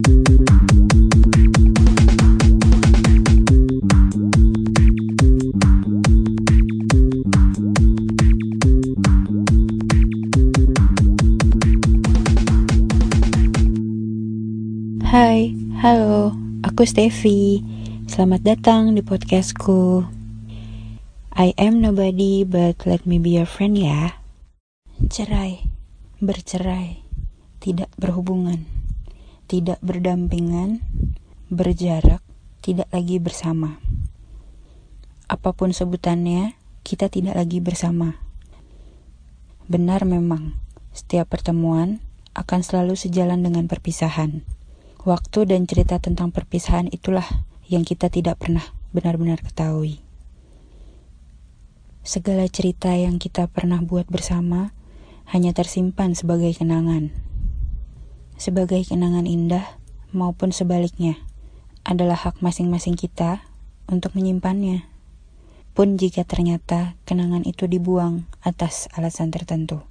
Hai, halo, aku Steffi. Selamat datang di podcastku. I am nobody but let me be your friend ya. Cerai, bercerai, tidak berhubungan, tidak berdampingan, berjarak, tidak lagi bersama. Apa pun sebutannya, kita tidak lagi bersama. Benar memang, setiap pertemuan akan selalu sejalan dengan perpisahan. Waktu dan cerita tentang perpisahan itulah yang kita tidak pernah benar-benar ketahui. Segala cerita yang kita pernah buat bersama hanya tersimpan sebagai kenangan. Sebagai kenangan indah maupun sebaliknya adalah hak masing-masing kita untuk menyimpannya. Pun jika ternyata kenangan itu dibuang atas alasan tertentu.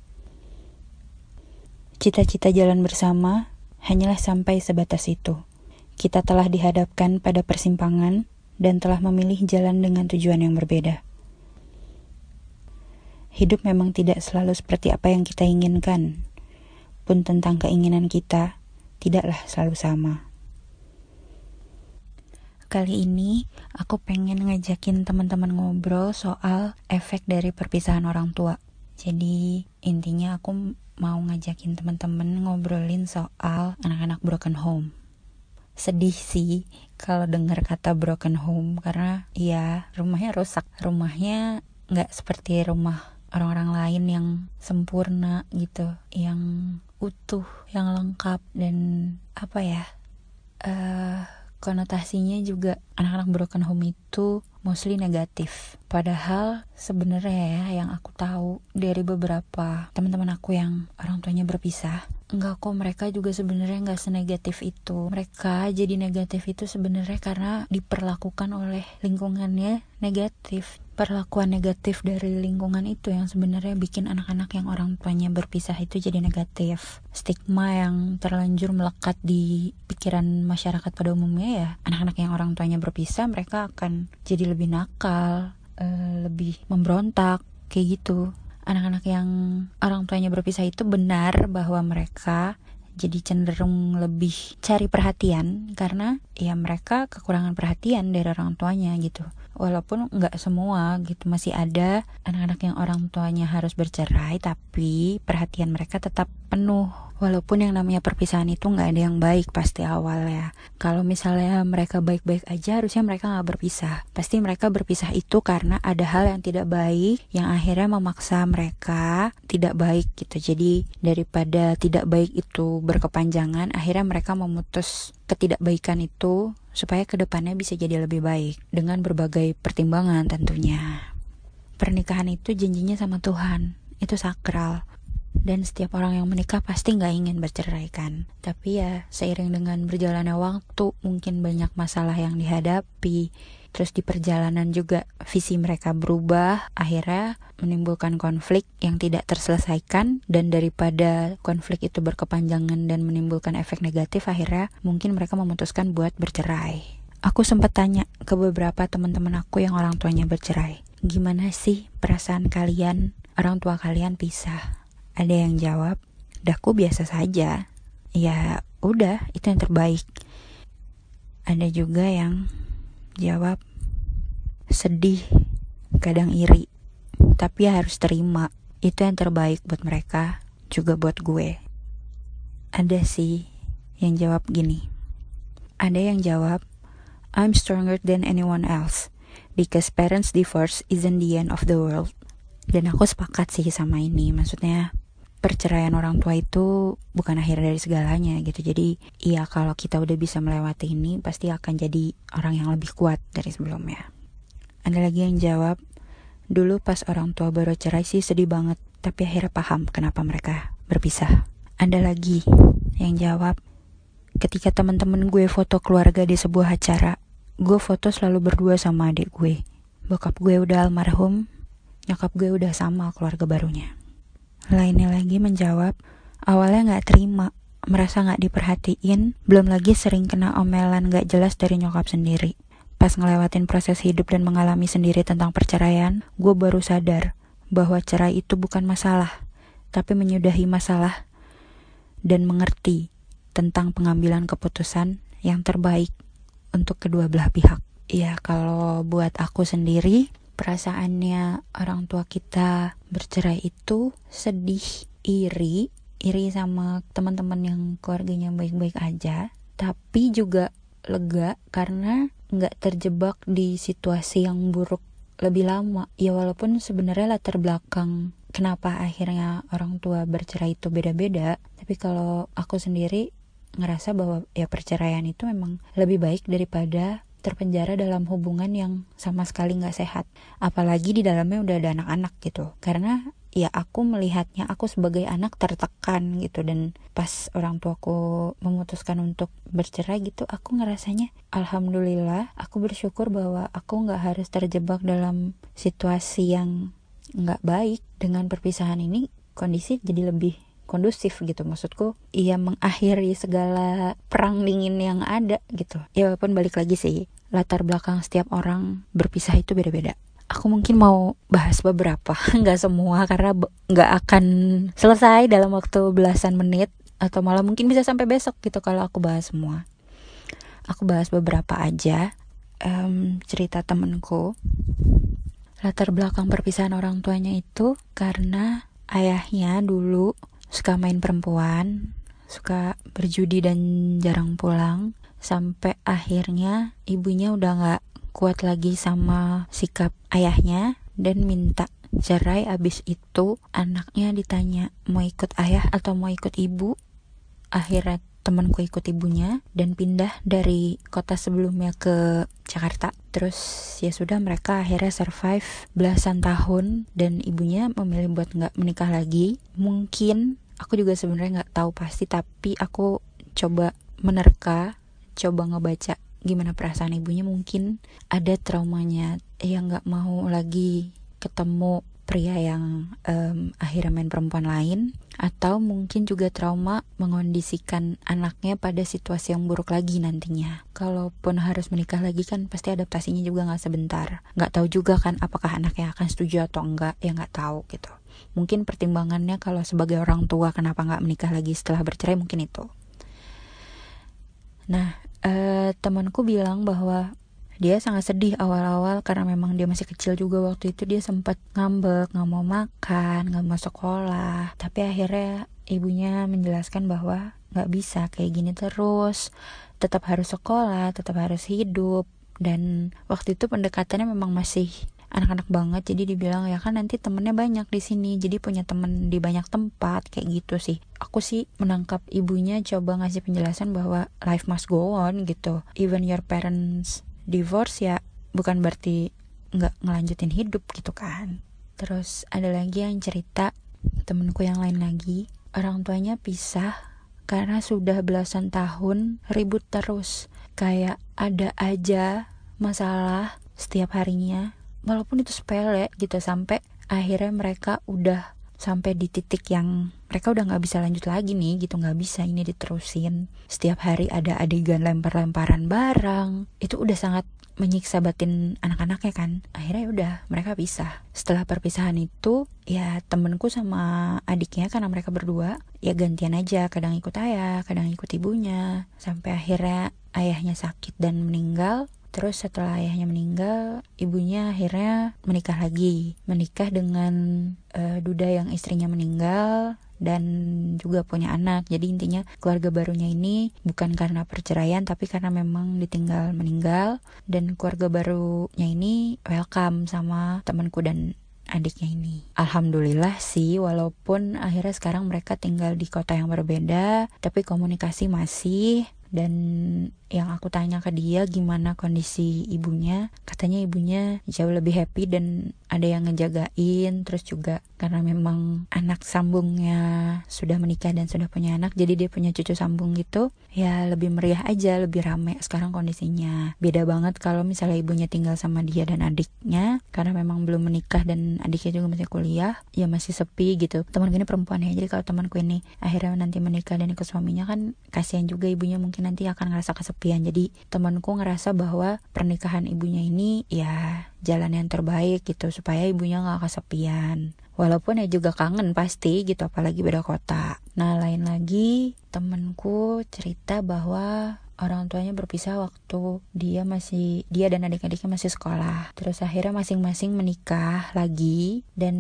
Cita-cita jalan bersama hanyalah sampai sebatas itu. Kita telah dihadapkan pada persimpangan dan telah memilih jalan dengan tujuan yang berbeda. Hidup memang tidak selalu seperti apa yang kita inginkan, pun tentang keinginan kita tidaklah selalu sama. Kali ini aku pengen ngajakin teman-teman ngobrol soal efek dari perpisahan orang tua. Jadi intinya aku mau ngajakin teman-teman ngobrolin soal anak-anak broken home. Sedih sih kalau dengar kata broken home karena ya rumahnya rusak, rumahnya nggak seperti rumah orang-orang lain yang sempurna gitu, yang utuh, yang lengkap dan apa ya? Uh, konotasinya juga anak-anak broken home itu mostly negatif. Padahal sebenarnya ya yang aku tahu dari beberapa teman-teman aku yang orang tuanya berpisah, enggak kok mereka juga sebenarnya enggak senegatif itu. Mereka jadi negatif itu sebenarnya karena diperlakukan oleh lingkungannya negatif perlakuan negatif dari lingkungan itu yang sebenarnya bikin anak-anak yang orang tuanya berpisah itu jadi negatif. Stigma yang terlanjur melekat di pikiran masyarakat pada umumnya ya, anak-anak yang orang tuanya berpisah mereka akan jadi lebih nakal, uh, lebih memberontak kayak gitu. Anak-anak yang orang tuanya berpisah itu benar bahwa mereka jadi cenderung lebih cari perhatian karena ya mereka kekurangan perhatian dari orang tuanya gitu walaupun nggak semua gitu masih ada anak-anak yang orang tuanya harus bercerai tapi perhatian mereka tetap penuh Walaupun yang namanya perpisahan itu nggak ada yang baik pasti awal ya. Kalau misalnya mereka baik-baik aja, harusnya mereka nggak berpisah. Pasti mereka berpisah itu karena ada hal yang tidak baik yang akhirnya memaksa mereka tidak baik gitu. Jadi daripada tidak baik itu berkepanjangan, akhirnya mereka memutus ketidakbaikan itu supaya ke depannya bisa jadi lebih baik dengan berbagai pertimbangan tentunya. Pernikahan itu janjinya sama Tuhan, itu sakral dan setiap orang yang menikah pasti nggak ingin bercerai kan? Tapi ya seiring dengan berjalannya waktu mungkin banyak masalah yang dihadapi. Terus di perjalanan juga visi mereka berubah akhirnya menimbulkan konflik yang tidak terselesaikan. Dan daripada konflik itu berkepanjangan dan menimbulkan efek negatif akhirnya mungkin mereka memutuskan buat bercerai. Aku sempat tanya ke beberapa teman-teman aku yang orang tuanya bercerai. Gimana sih perasaan kalian? Orang tua kalian pisah ada yang jawab, daku biasa saja. Ya udah, itu yang terbaik. Ada juga yang jawab, sedih, kadang iri. Tapi ya harus terima, itu yang terbaik buat mereka, juga buat gue. Ada sih yang jawab gini. Ada yang jawab, I'm stronger than anyone else because parents divorce isn't the end of the world. Dan aku sepakat sih sama ini, maksudnya perceraian orang tua itu bukan akhir dari segalanya gitu. Jadi iya kalau kita udah bisa melewati ini pasti akan jadi orang yang lebih kuat dari sebelumnya. Ada lagi yang jawab, dulu pas orang tua baru cerai sih sedih banget, tapi akhirnya paham kenapa mereka berpisah. Ada lagi yang jawab, ketika teman-teman gue foto keluarga di sebuah acara, gue foto selalu berdua sama adik gue. Bokap gue udah almarhum, nyokap gue udah sama keluarga barunya. Lainnya lagi menjawab, awalnya gak terima merasa gak diperhatiin, belum lagi sering kena omelan gak jelas dari nyokap sendiri. Pas ngelewatin proses hidup dan mengalami sendiri tentang perceraian, gue baru sadar bahwa cerai itu bukan masalah, tapi menyudahi masalah dan mengerti tentang pengambilan keputusan yang terbaik untuk kedua belah pihak. Ya, kalau buat aku sendiri, perasaannya orang tua kita bercerai itu sedih, iri, iri sama teman-teman yang keluarganya baik-baik aja, tapi juga lega karena nggak terjebak di situasi yang buruk lebih lama. Ya walaupun sebenarnya latar belakang kenapa akhirnya orang tua bercerai itu beda-beda, tapi kalau aku sendiri ngerasa bahwa ya perceraian itu memang lebih baik daripada terpenjara dalam hubungan yang sama sekali nggak sehat. Apalagi di dalamnya udah ada anak-anak gitu. Karena ya aku melihatnya aku sebagai anak tertekan gitu. Dan pas orang tuaku memutuskan untuk bercerai gitu aku ngerasanya alhamdulillah aku bersyukur bahwa aku nggak harus terjebak dalam situasi yang nggak baik. Dengan perpisahan ini kondisi jadi lebih kondusif gitu. Maksudku ia mengakhiri segala perang dingin yang ada gitu. Ya walaupun balik lagi sih latar belakang setiap orang berpisah itu beda-beda. Aku mungkin mau bahas beberapa nggak semua karena nggak akan selesai dalam waktu belasan menit atau malah mungkin bisa sampai besok gitu kalau aku bahas semua. Aku bahas beberapa aja um, cerita temenku latar belakang perpisahan orang tuanya itu karena ayahnya dulu suka main perempuan suka berjudi dan jarang pulang. Sampai akhirnya ibunya udah nggak kuat lagi sama sikap ayahnya dan minta cerai. Abis itu anaknya ditanya mau ikut ayah atau mau ikut ibu? Akhirnya temanku ikut ibunya dan pindah dari kota sebelumnya ke Jakarta. Terus ya sudah mereka akhirnya survive belasan tahun dan ibunya memilih buat nggak menikah lagi. Mungkin aku juga sebenarnya nggak tahu pasti tapi aku coba menerka coba ngebaca gimana perasaan ibunya. Mungkin ada traumanya yang nggak mau lagi ketemu pria yang um, akhirnya main perempuan lain atau mungkin juga trauma mengondisikan anaknya pada situasi yang buruk lagi nantinya. Kalaupun harus menikah lagi kan pasti adaptasinya juga nggak sebentar. Nggak tahu juga kan apakah anaknya akan setuju atau enggak ya nggak tahu gitu. Mungkin pertimbangannya kalau sebagai orang tua kenapa nggak menikah lagi setelah bercerai mungkin itu. Nah, uh, temanku bilang bahwa dia sangat sedih awal-awal karena memang dia masih kecil juga waktu itu. Dia sempat ngambek nggak mau makan nggak mau sekolah. Tapi akhirnya ibunya menjelaskan bahwa nggak bisa kayak gini terus. Tetap harus sekolah tetap harus hidup. Dan waktu itu pendekatannya memang masih anak-anak banget. Jadi dibilang ya kan nanti temennya banyak di sini jadi punya temen di banyak tempat kayak gitu sih. Aku sih menangkap ibunya coba ngasih penjelasan bahwa life must go on gitu. Even your parents divorce ya bukan berarti nggak ngelanjutin hidup gitu kan. Terus ada lagi yang cerita temenku yang lain lagi. Orang tuanya pisah karena sudah belasan tahun ribut terus. Kayak ada aja masalah setiap harinya. Walaupun itu sepele gitu sampai akhirnya mereka udah sampai di titik yang mereka udah nggak bisa lanjut lagi nih gitu. Nggak bisa ini diterusin. Setiap hari ada adegan lempar-lemparan barang. Itu udah sangat menyiksa batin anak-anaknya kan. Akhirnya ya udah mereka pisah. Setelah perpisahan itu ya temenku sama adiknya karena mereka berdua ya gantian aja. Kadang ikut ayah kadang ikut ibunya. Sampai akhirnya ayahnya sakit dan meninggal Terus setelah ayahnya meninggal, ibunya akhirnya menikah lagi. Menikah dengan uh, duda yang istrinya meninggal dan juga punya anak. Jadi intinya keluarga barunya ini bukan karena perceraian tapi karena memang ditinggal meninggal dan keluarga barunya ini welcome sama temanku dan adiknya ini. Alhamdulillah sih walaupun akhirnya sekarang mereka tinggal di kota yang berbeda tapi komunikasi masih dan yang aku tanya ke dia gimana kondisi ibunya? Katanya ibunya jauh lebih happy dan ada yang ngejagain terus juga karena memang anak sambungnya sudah menikah dan sudah punya anak jadi dia punya cucu sambung gitu ya lebih meriah aja lebih rame sekarang kondisinya. Beda banget kalau misalnya ibunya tinggal sama dia dan adiknya karena memang belum menikah dan adiknya juga masih kuliah ya masih sepi gitu. Teman ini perempuan ya jadi kalau temanku ini akhirnya nanti menikah dan ikut suaminya kan kasihan juga ibunya mungkin nanti akan ngerasa kesepian jadi temanku ngerasa bahwa pernikahan ibunya ini ya jalan yang terbaik gitu supaya ibunya nggak kesepian. Walaupun ya juga kangen pasti gitu apalagi beda kota. Nah lain lagi temenku cerita bahwa orang tuanya berpisah waktu dia masih dia dan adik-adiknya masih sekolah. Terus akhirnya masing-masing menikah lagi dan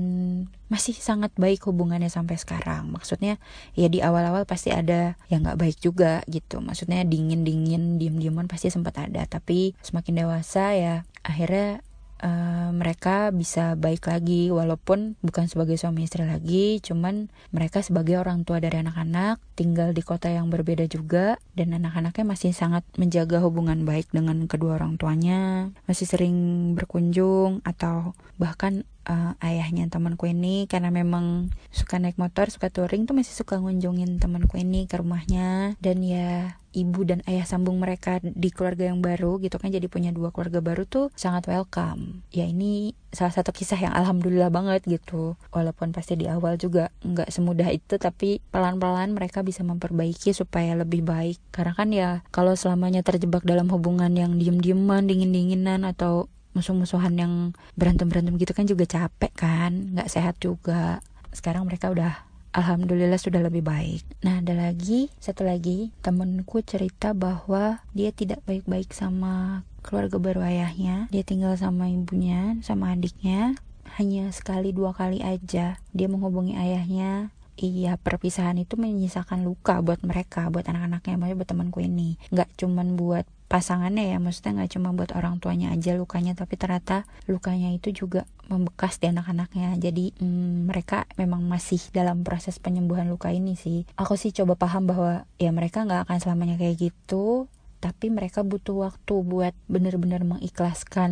masih sangat baik hubungannya sampai sekarang. Maksudnya ya di awal-awal pasti ada yang nggak baik juga gitu. Maksudnya dingin-dingin diem-dieman pasti sempat ada. Tapi semakin dewasa ya akhirnya uh, mereka bisa baik lagi walaupun bukan sebagai suami istri lagi cuman mereka sebagai orang tua dari anak-anak tinggal di kota yang berbeda juga dan anak-anaknya masih sangat menjaga hubungan baik dengan kedua orang tuanya masih sering berkunjung atau bahkan uh, ayahnya temanku ini karena memang suka naik motor suka touring tuh masih suka ngunjungin temanku ini ke rumahnya dan ya ibu dan ayah sambung mereka di keluarga yang baru gitu kan jadi punya dua keluarga baru tuh sangat welcome. Ya ini salah satu kisah yang alhamdulillah banget gitu. Walaupun pasti di awal juga nggak semudah itu tapi pelan-pelan mereka bisa memperbaiki supaya lebih baik. Karena kan ya kalau selamanya terjebak dalam hubungan yang diem-dieman dingin-dinginan atau musuh-musuhan yang berantem-berantem gitu kan juga capek kan nggak sehat juga. Sekarang mereka udah Alhamdulillah sudah lebih baik. Nah, ada lagi, satu lagi, temenku cerita bahwa dia tidak baik-baik sama keluarga baru ayahnya. Dia tinggal sama ibunya, sama adiknya. Hanya sekali dua kali aja dia menghubungi ayahnya. Iya, perpisahan itu menyisakan luka buat mereka, buat anak-anaknya, maksudnya buat temanku ini. Nggak cuman buat pasangannya ya maksudnya nggak cuma buat orang tuanya aja lukanya tapi ternyata lukanya itu juga membekas di anak-anaknya. Jadi hmm, mereka memang masih dalam proses penyembuhan luka ini sih. Aku sih coba paham bahwa ya mereka nggak akan selamanya kayak gitu. Tapi mereka butuh waktu buat benar-benar mengikhlaskan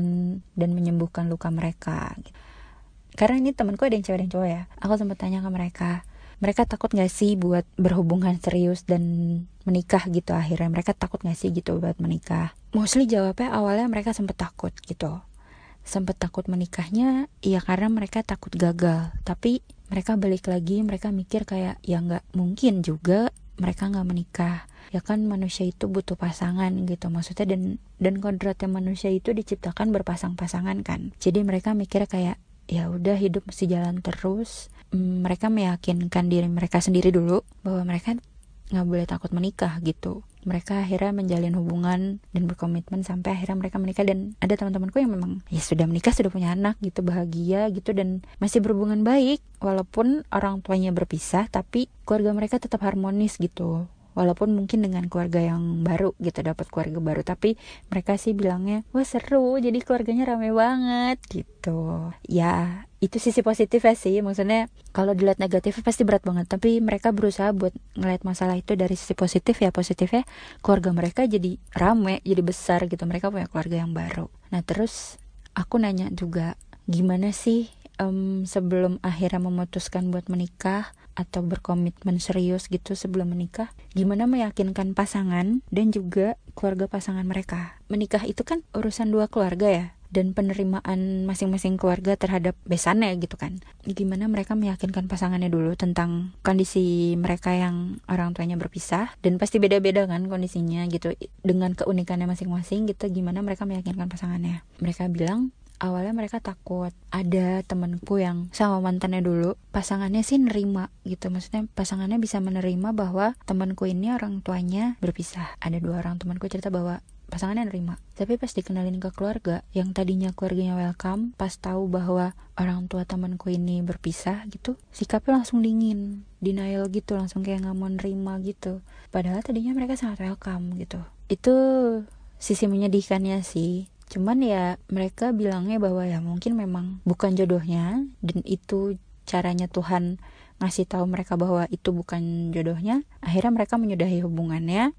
dan menyembuhkan luka mereka karena ini temanku ada yang cewek dan cowok ya. Aku sempat tanya ke mereka mereka takut gak sih buat berhubungan serius dan menikah gitu akhirnya? Mereka takut gak sih gitu buat menikah? Mostly jawabnya awalnya mereka sempet takut gitu sempet takut menikahnya ya karena mereka takut gagal. Tapi mereka balik lagi mereka mikir kayak ya nggak mungkin juga mereka nggak menikah. Ya kan manusia itu butuh pasangan gitu maksudnya dan dan kodratnya manusia itu diciptakan berpasang-pasangan kan. Jadi mereka mikir kayak ya udah hidup mesti jalan terus. Mm, mereka meyakinkan diri mereka sendiri dulu bahwa mereka nggak boleh takut menikah gitu. Mereka akhirnya menjalin hubungan dan berkomitmen sampai akhirnya mereka menikah. Dan ada teman-temanku yang memang ya sudah menikah sudah punya anak gitu bahagia gitu dan masih berhubungan baik. Walaupun orang tuanya berpisah tapi keluarga mereka tetap harmonis gitu. Walaupun mungkin dengan keluarga yang baru gitu dapat keluarga baru. Tapi mereka sih bilangnya wah seru. Jadi keluarganya rame banget gitu. Ya itu sisi positifnya sih maksudnya kalau dilihat negatif pasti berat banget. Tapi mereka berusaha buat ngeliat masalah itu dari sisi positif ya. Positifnya keluarga mereka jadi rame jadi besar gitu. Mereka punya keluarga yang baru. Nah terus aku nanya juga gimana sih um, sebelum akhirnya memutuskan buat menikah atau berkomitmen serius gitu sebelum menikah gimana meyakinkan pasangan dan juga keluarga pasangan mereka? Menikah itu kan urusan dua keluarga ya dan penerimaan masing-masing keluarga terhadap besannya gitu kan. Gimana mereka meyakinkan pasangannya dulu tentang kondisi mereka yang orang tuanya berpisah dan pasti beda-beda kan kondisinya gitu dengan keunikannya masing-masing gitu gimana mereka meyakinkan pasangannya? Mereka bilang awalnya mereka takut ada temenku yang sama mantannya dulu pasangannya sih nerima gitu. Maksudnya pasangannya bisa menerima bahwa temanku ini orang tuanya berpisah. Ada dua orang temanku cerita bahwa pasangannya nerima. Tapi pas dikenalin ke keluarga yang tadinya keluarganya welcome pas tahu bahwa orang tua temanku ini berpisah gitu sikapnya langsung dingin denial gitu langsung kayak nggak mau nerima gitu. Padahal tadinya mereka sangat welcome gitu. Itu sisi menyedihkannya sih. Cuman ya mereka bilangnya bahwa ya mungkin memang bukan jodohnya dan itu caranya Tuhan ngasih tahu mereka bahwa itu bukan jodohnya. Akhirnya mereka menyudahi hubungannya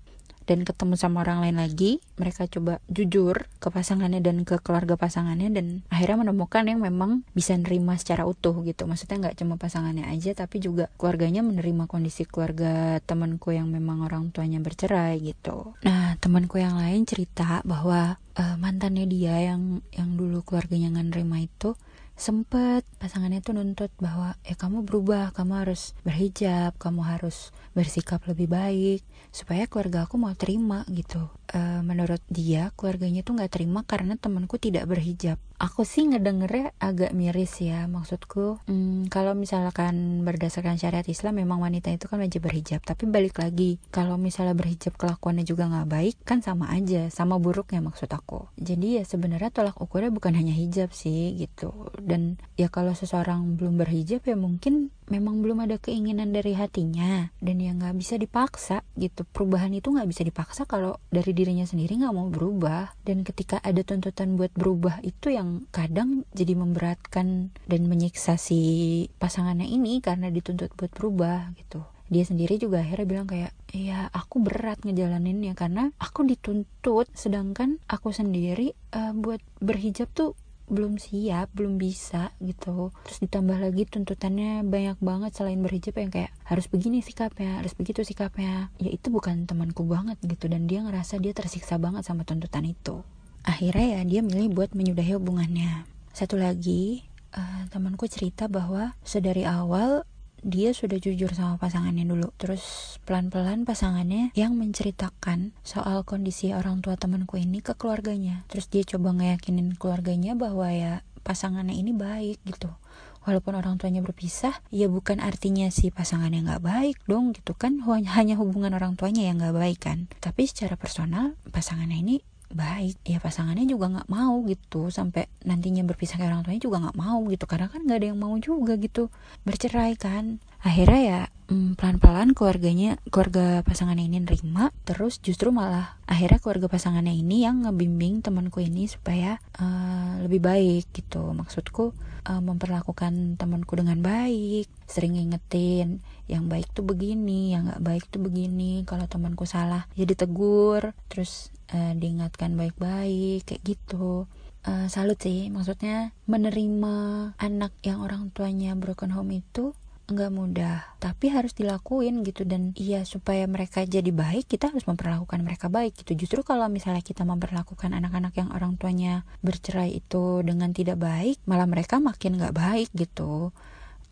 dan ketemu sama orang lain lagi mereka coba jujur ke pasangannya dan ke keluarga pasangannya dan akhirnya menemukan yang memang bisa nerima secara utuh gitu. Maksudnya nggak cuma pasangannya aja tapi juga keluarganya menerima kondisi keluarga temanku yang memang orang tuanya bercerai gitu. Nah temanku yang lain cerita bahwa uh, mantannya dia yang yang dulu keluarganya nggak nerima itu sempet pasangannya tuh nuntut bahwa ya kamu berubah kamu harus berhijab kamu harus bersikap lebih baik supaya keluarga aku mau terima gitu e, menurut dia keluarganya tuh nggak terima karena temanku tidak berhijab. Aku sih ngedengernya agak miris ya maksudku hmm, kalau misalkan berdasarkan syariat Islam memang wanita itu kan wajib berhijab. Tapi balik lagi kalau misalnya berhijab kelakuannya juga nggak baik kan sama aja sama buruknya maksud aku. Jadi ya sebenarnya tolak ukurnya bukan hanya hijab sih gitu. Dan ya kalau seseorang belum berhijab ya mungkin memang belum ada keinginan dari hatinya dan ya nggak bisa dipaksa gitu. Perubahan itu nggak bisa dipaksa kalau dari dirinya sendiri nggak mau berubah. Dan ketika ada tuntutan buat berubah itu yang kadang jadi memberatkan dan menyiksa si pasangannya ini karena dituntut buat berubah gitu. Dia sendiri juga akhirnya bilang kayak ya aku berat ngejalaninnya karena aku dituntut sedangkan aku sendiri uh, buat berhijab tuh belum siap, belum bisa gitu. Terus ditambah lagi tuntutannya banyak banget selain berhijab yang kayak harus begini sikapnya, harus begitu sikapnya. Ya itu bukan temanku banget gitu dan dia ngerasa dia tersiksa banget sama tuntutan itu akhirnya ya dia milih buat menyudahi hubungannya satu lagi uh, temanku cerita bahwa sedari awal dia sudah jujur sama pasangannya dulu. Terus pelan-pelan pasangannya yang menceritakan soal kondisi orang tua temanku ini ke keluarganya. Terus dia coba ngeyakinin keluarganya bahwa ya pasangannya ini baik gitu. Walaupun orang tuanya berpisah ya bukan artinya si pasangannya nggak baik dong gitu kan. Hanya hubungan orang tuanya yang nggak baik kan. Tapi secara personal pasangannya ini baik ya pasangannya juga nggak mau gitu sampai nantinya berpisah ke orang tuanya juga nggak mau gitu karena kan nggak ada yang mau juga gitu bercerai kan. Akhirnya ya mm, pelan-pelan keluarganya keluarga pasangannya ini nerima terus justru malah akhirnya keluarga pasangannya ini yang ngebimbing temanku ini supaya uh, lebih baik gitu. Maksudku uh, memperlakukan temanku dengan baik sering ngingetin yang baik tuh begini yang nggak baik tuh begini kalau temanku salah ya ditegur terus uh, diingatkan baik-baik kayak gitu. Uh, salut sih maksudnya menerima anak yang orang tuanya broken home itu nggak mudah tapi harus dilakuin gitu. Dan iya supaya mereka jadi baik kita harus memperlakukan mereka baik gitu. Justru kalau misalnya kita memperlakukan anak-anak yang orang tuanya bercerai itu dengan tidak baik malah mereka makin nggak baik gitu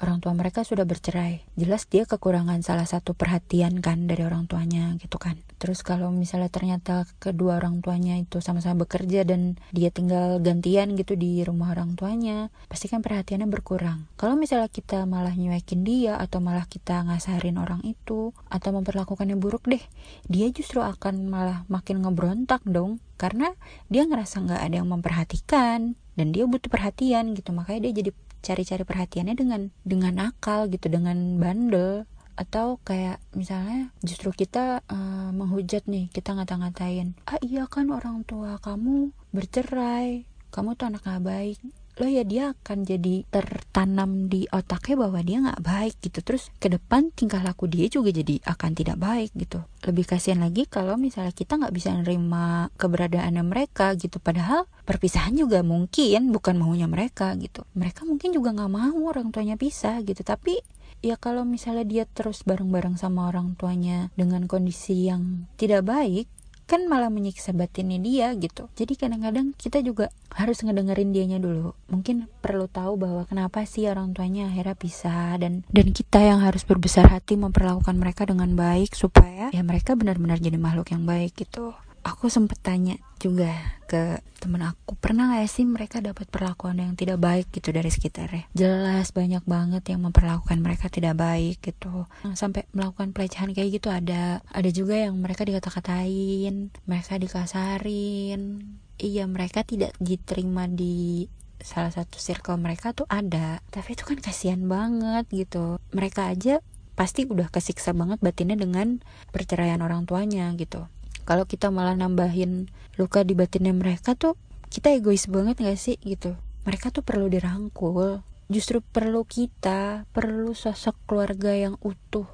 orang tua mereka sudah bercerai. Jelas dia kekurangan salah satu perhatian kan dari orang tuanya gitu kan. Terus kalau misalnya ternyata kedua orang tuanya itu sama-sama bekerja dan dia tinggal gantian gitu di rumah orang tuanya, pasti kan perhatiannya berkurang. Kalau misalnya kita malah nyuekin dia atau malah kita ngasarin orang itu atau memperlakukannya buruk deh, dia justru akan malah makin ngebrontak dong karena dia ngerasa nggak ada yang memperhatikan dan dia butuh perhatian gitu makanya dia jadi cari-cari perhatiannya dengan dengan akal gitu dengan bandel. Atau kayak misalnya justru kita uh, menghujat nih kita ngata-ngatain ah iya kan orang tua kamu bercerai kamu tuh anak gak baik lo ya dia akan jadi tertanam di otaknya bahwa dia nggak baik gitu. Terus ke depan tingkah laku dia juga jadi akan tidak baik gitu. Lebih kasihan lagi kalau misalnya kita nggak bisa nerima keberadaannya mereka gitu. Padahal perpisahan juga mungkin bukan maunya mereka gitu. Mereka mungkin juga nggak mau orang tuanya pisah gitu. Tapi ya kalau misalnya dia terus bareng-bareng sama orang tuanya dengan kondisi yang tidak baik kan malah menyiksa batinnya dia gitu. Jadi kadang-kadang kita juga harus ngedengerin dianya dulu. Mungkin perlu tahu bahwa kenapa sih orang tuanya akhirnya pisah dan dan kita yang harus berbesar hati memperlakukan mereka dengan baik supaya ya mereka benar-benar jadi makhluk yang baik gitu aku sempet tanya juga ke temen aku pernah gak sih mereka dapat perlakuan yang tidak baik gitu dari sekitarnya? Jelas banyak banget yang memperlakukan mereka tidak baik gitu. Sampai melakukan pelecehan kayak gitu ada. Ada juga yang mereka dikata-katain mereka dikasarin. Iya mereka tidak diterima di salah satu circle mereka tuh ada. Tapi itu kan kasihan banget gitu. Mereka aja pasti udah kesiksa banget batinnya dengan perceraian orang tuanya gitu kalau kita malah nambahin luka di batinnya mereka tuh kita egois banget gak sih gitu? Mereka tuh perlu dirangkul. Justru perlu kita perlu sosok keluarga yang utuh.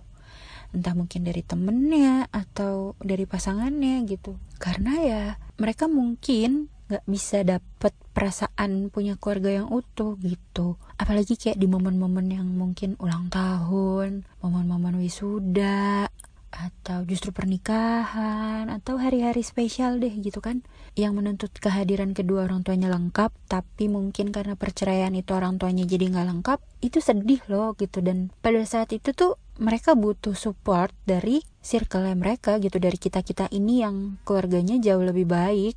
Entah mungkin dari temennya atau dari pasangannya gitu. Karena ya mereka mungkin nggak bisa dapet perasaan punya keluarga yang utuh gitu. Apalagi kayak di momen-momen yang mungkin ulang tahun momen-momen wisuda atau justru pernikahan atau hari-hari spesial deh gitu kan. Yang menuntut kehadiran kedua orang tuanya lengkap tapi mungkin karena perceraian itu orang tuanya jadi nggak lengkap itu sedih loh gitu. Dan pada saat itu tuh mereka butuh support dari circle mereka gitu dari kita kita ini yang keluarganya jauh lebih baik.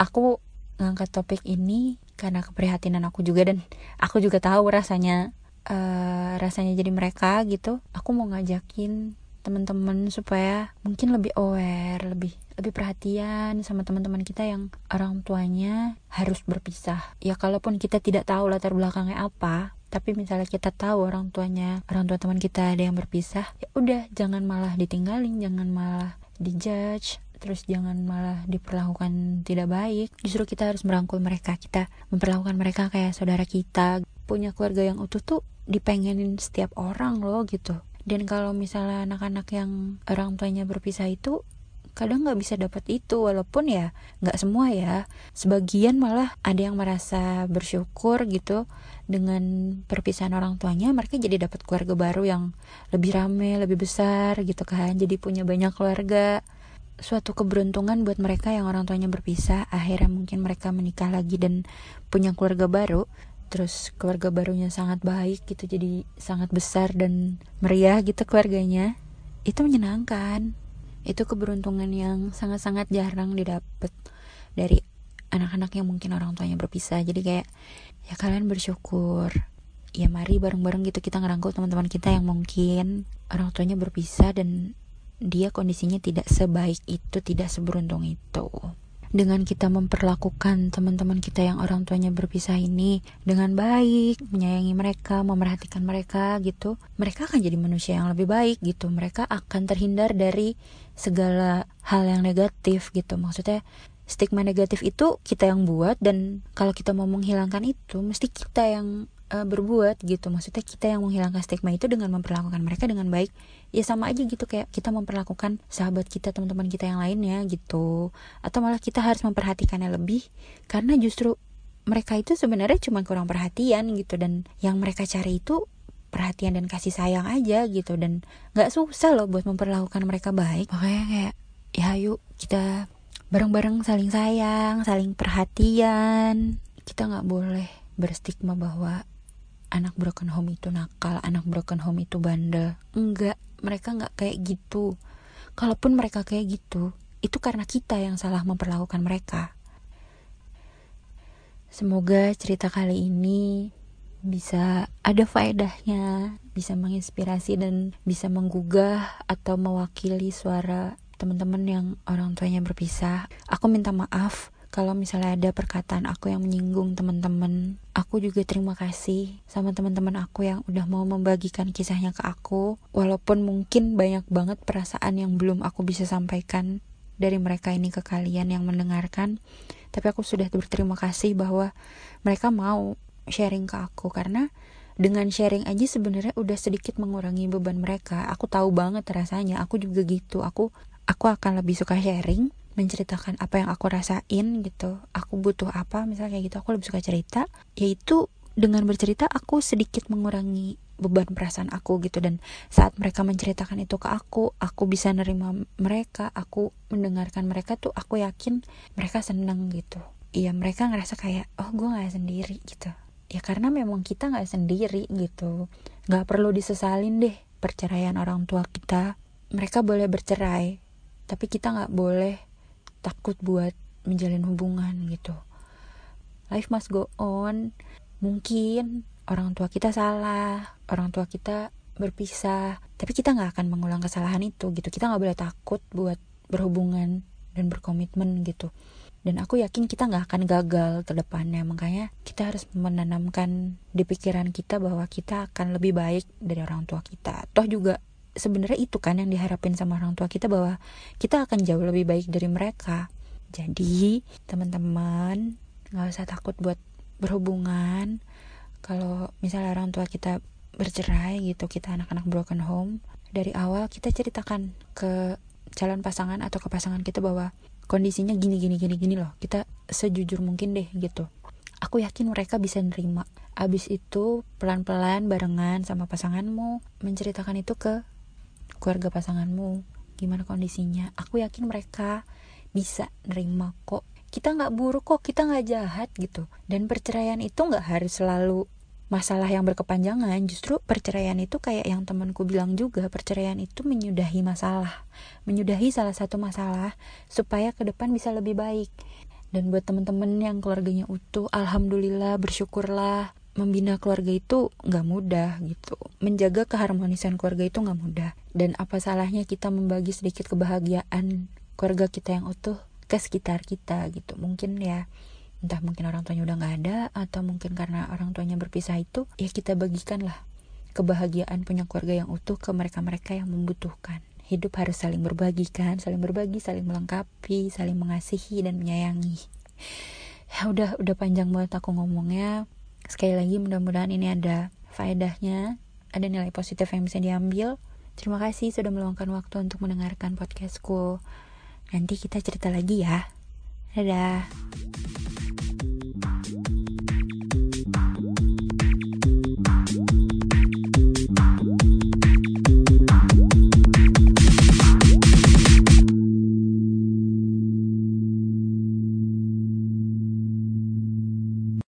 Aku ngangkat topik ini karena keprihatinan aku juga dan aku juga tahu rasanya uh, rasanya jadi mereka gitu. Aku mau ngajakin teman-teman supaya mungkin lebih aware lebih lebih perhatian sama teman-teman kita yang orang tuanya harus berpisah. Ya kalaupun kita tidak tahu latar belakangnya apa tapi misalnya kita tahu orang tuanya orang tua teman kita ada yang berpisah ya udah jangan malah ditinggalin jangan malah dijudge terus jangan malah diperlakukan tidak baik. Justru kita harus merangkul mereka kita memperlakukan mereka kayak saudara kita. Punya keluarga yang utuh tuh dipengenin setiap orang loh gitu dan kalau misalnya anak-anak yang orang tuanya berpisah itu kadang nggak bisa dapat itu walaupun ya nggak semua ya. Sebagian malah ada yang merasa bersyukur gitu dengan perpisahan orang tuanya mereka jadi dapat keluarga baru yang lebih rame lebih besar gitu kan. Jadi punya banyak keluarga. Suatu keberuntungan buat mereka yang orang tuanya berpisah akhirnya mungkin mereka menikah lagi dan punya keluarga baru terus keluarga barunya sangat baik gitu jadi sangat besar dan meriah gitu keluarganya. Itu menyenangkan. Itu keberuntungan yang sangat-sangat jarang didapat dari anak-anak yang mungkin orang tuanya berpisah. Jadi kayak ya kalian bersyukur. Ya mari bareng-bareng gitu kita ngerangkul teman-teman kita yang mungkin orang tuanya berpisah dan dia kondisinya tidak sebaik itu, tidak seberuntung itu. Dengan kita memperlakukan teman-teman kita yang orang tuanya berpisah ini dengan baik, menyayangi mereka, memerhatikan mereka gitu, mereka akan jadi manusia yang lebih baik gitu. Mereka akan terhindar dari segala hal yang negatif gitu. Maksudnya stigma negatif itu kita yang buat dan kalau kita mau menghilangkan itu mesti kita yang uh, berbuat gitu. Maksudnya kita yang menghilangkan stigma itu dengan memperlakukan mereka dengan baik ya sama aja gitu. Kayak kita memperlakukan sahabat kita teman-teman kita yang lainnya gitu. Atau malah kita harus memperhatikannya lebih karena justru mereka itu sebenarnya cuma kurang perhatian gitu. Dan yang mereka cari itu perhatian dan kasih sayang aja gitu. Dan nggak susah loh buat memperlakukan mereka baik. Makanya kayak ya yuk kita bareng-bareng saling sayang saling perhatian. Kita nggak boleh berstigma bahwa anak broken home itu nakal, anak broken home itu bandel. Enggak, mereka enggak kayak gitu. Kalaupun mereka kayak gitu, itu karena kita yang salah memperlakukan mereka. Semoga cerita kali ini bisa ada faedahnya, bisa menginspirasi dan bisa menggugah atau mewakili suara teman-teman yang orang tuanya berpisah. Aku minta maaf kalau misalnya ada perkataan aku yang menyinggung teman-teman aku juga terima kasih sama teman-teman aku yang udah mau membagikan kisahnya ke aku walaupun mungkin banyak banget perasaan yang belum aku bisa sampaikan dari mereka ini ke kalian yang mendengarkan. Tapi aku sudah berterima kasih bahwa mereka mau sharing ke aku karena dengan sharing aja sebenarnya udah sedikit mengurangi beban mereka. Aku tahu banget rasanya aku juga gitu. Aku aku akan lebih suka sharing menceritakan apa yang aku rasain gitu. Aku butuh apa misalnya kayak gitu aku lebih suka cerita. Yaitu dengan bercerita aku sedikit mengurangi beban perasaan aku gitu. Dan saat mereka menceritakan itu ke aku aku bisa nerima mereka aku mendengarkan mereka tuh aku yakin mereka seneng gitu. Iya mereka ngerasa kayak oh gue nggak sendiri gitu. Ya karena memang kita nggak sendiri gitu. Nggak perlu disesalin deh perceraian orang tua kita. Mereka boleh bercerai tapi kita nggak boleh takut buat menjalin hubungan gitu. Life must go on. Mungkin orang tua kita salah orang tua kita berpisah tapi kita nggak akan mengulang kesalahan itu gitu. Kita nggak boleh takut buat berhubungan dan berkomitmen gitu. Dan aku yakin kita nggak akan gagal ke depannya. Makanya kita harus menanamkan di pikiran kita bahwa kita akan lebih baik dari orang tua kita. Toh juga sebenarnya itu kan yang diharapin sama orang tua kita bahwa kita akan jauh lebih baik dari mereka. Jadi teman-teman nggak usah takut buat berhubungan. Kalau misalnya orang tua kita bercerai gitu kita anak-anak broken home dari awal kita ceritakan ke calon pasangan atau ke pasangan kita bahwa kondisinya gini gini gini gini loh. Kita sejujur mungkin deh gitu. Aku yakin mereka bisa nerima. Abis itu pelan-pelan barengan sama pasanganmu menceritakan itu ke keluarga pasanganmu gimana kondisinya? Aku yakin mereka bisa nerima kok. Kita nggak buruk kok kita nggak jahat gitu. Dan perceraian itu nggak harus selalu masalah yang berkepanjangan. Justru perceraian itu kayak yang temanku bilang juga perceraian itu menyudahi masalah. Menyudahi salah satu masalah supaya ke depan bisa lebih baik. Dan buat temen-temen yang keluarganya utuh alhamdulillah bersyukurlah membina keluarga itu nggak mudah gitu. Menjaga keharmonisan keluarga itu nggak mudah. Dan apa salahnya kita membagi sedikit kebahagiaan keluarga kita yang utuh ke sekitar kita gitu. Mungkin ya entah mungkin orang tuanya udah nggak ada atau mungkin karena orang tuanya berpisah itu ya kita bagikan lah kebahagiaan punya keluarga yang utuh ke mereka-mereka yang membutuhkan. Hidup harus saling berbagi kan? Saling berbagi saling melengkapi saling mengasihi dan menyayangi. Ya udah udah panjang banget aku ngomongnya sekali lagi mudah-mudahan ini ada faedahnya ada nilai positif yang bisa diambil terima kasih sudah meluangkan waktu untuk mendengarkan podcastku Nanti kita cerita lagi ya. Dadah.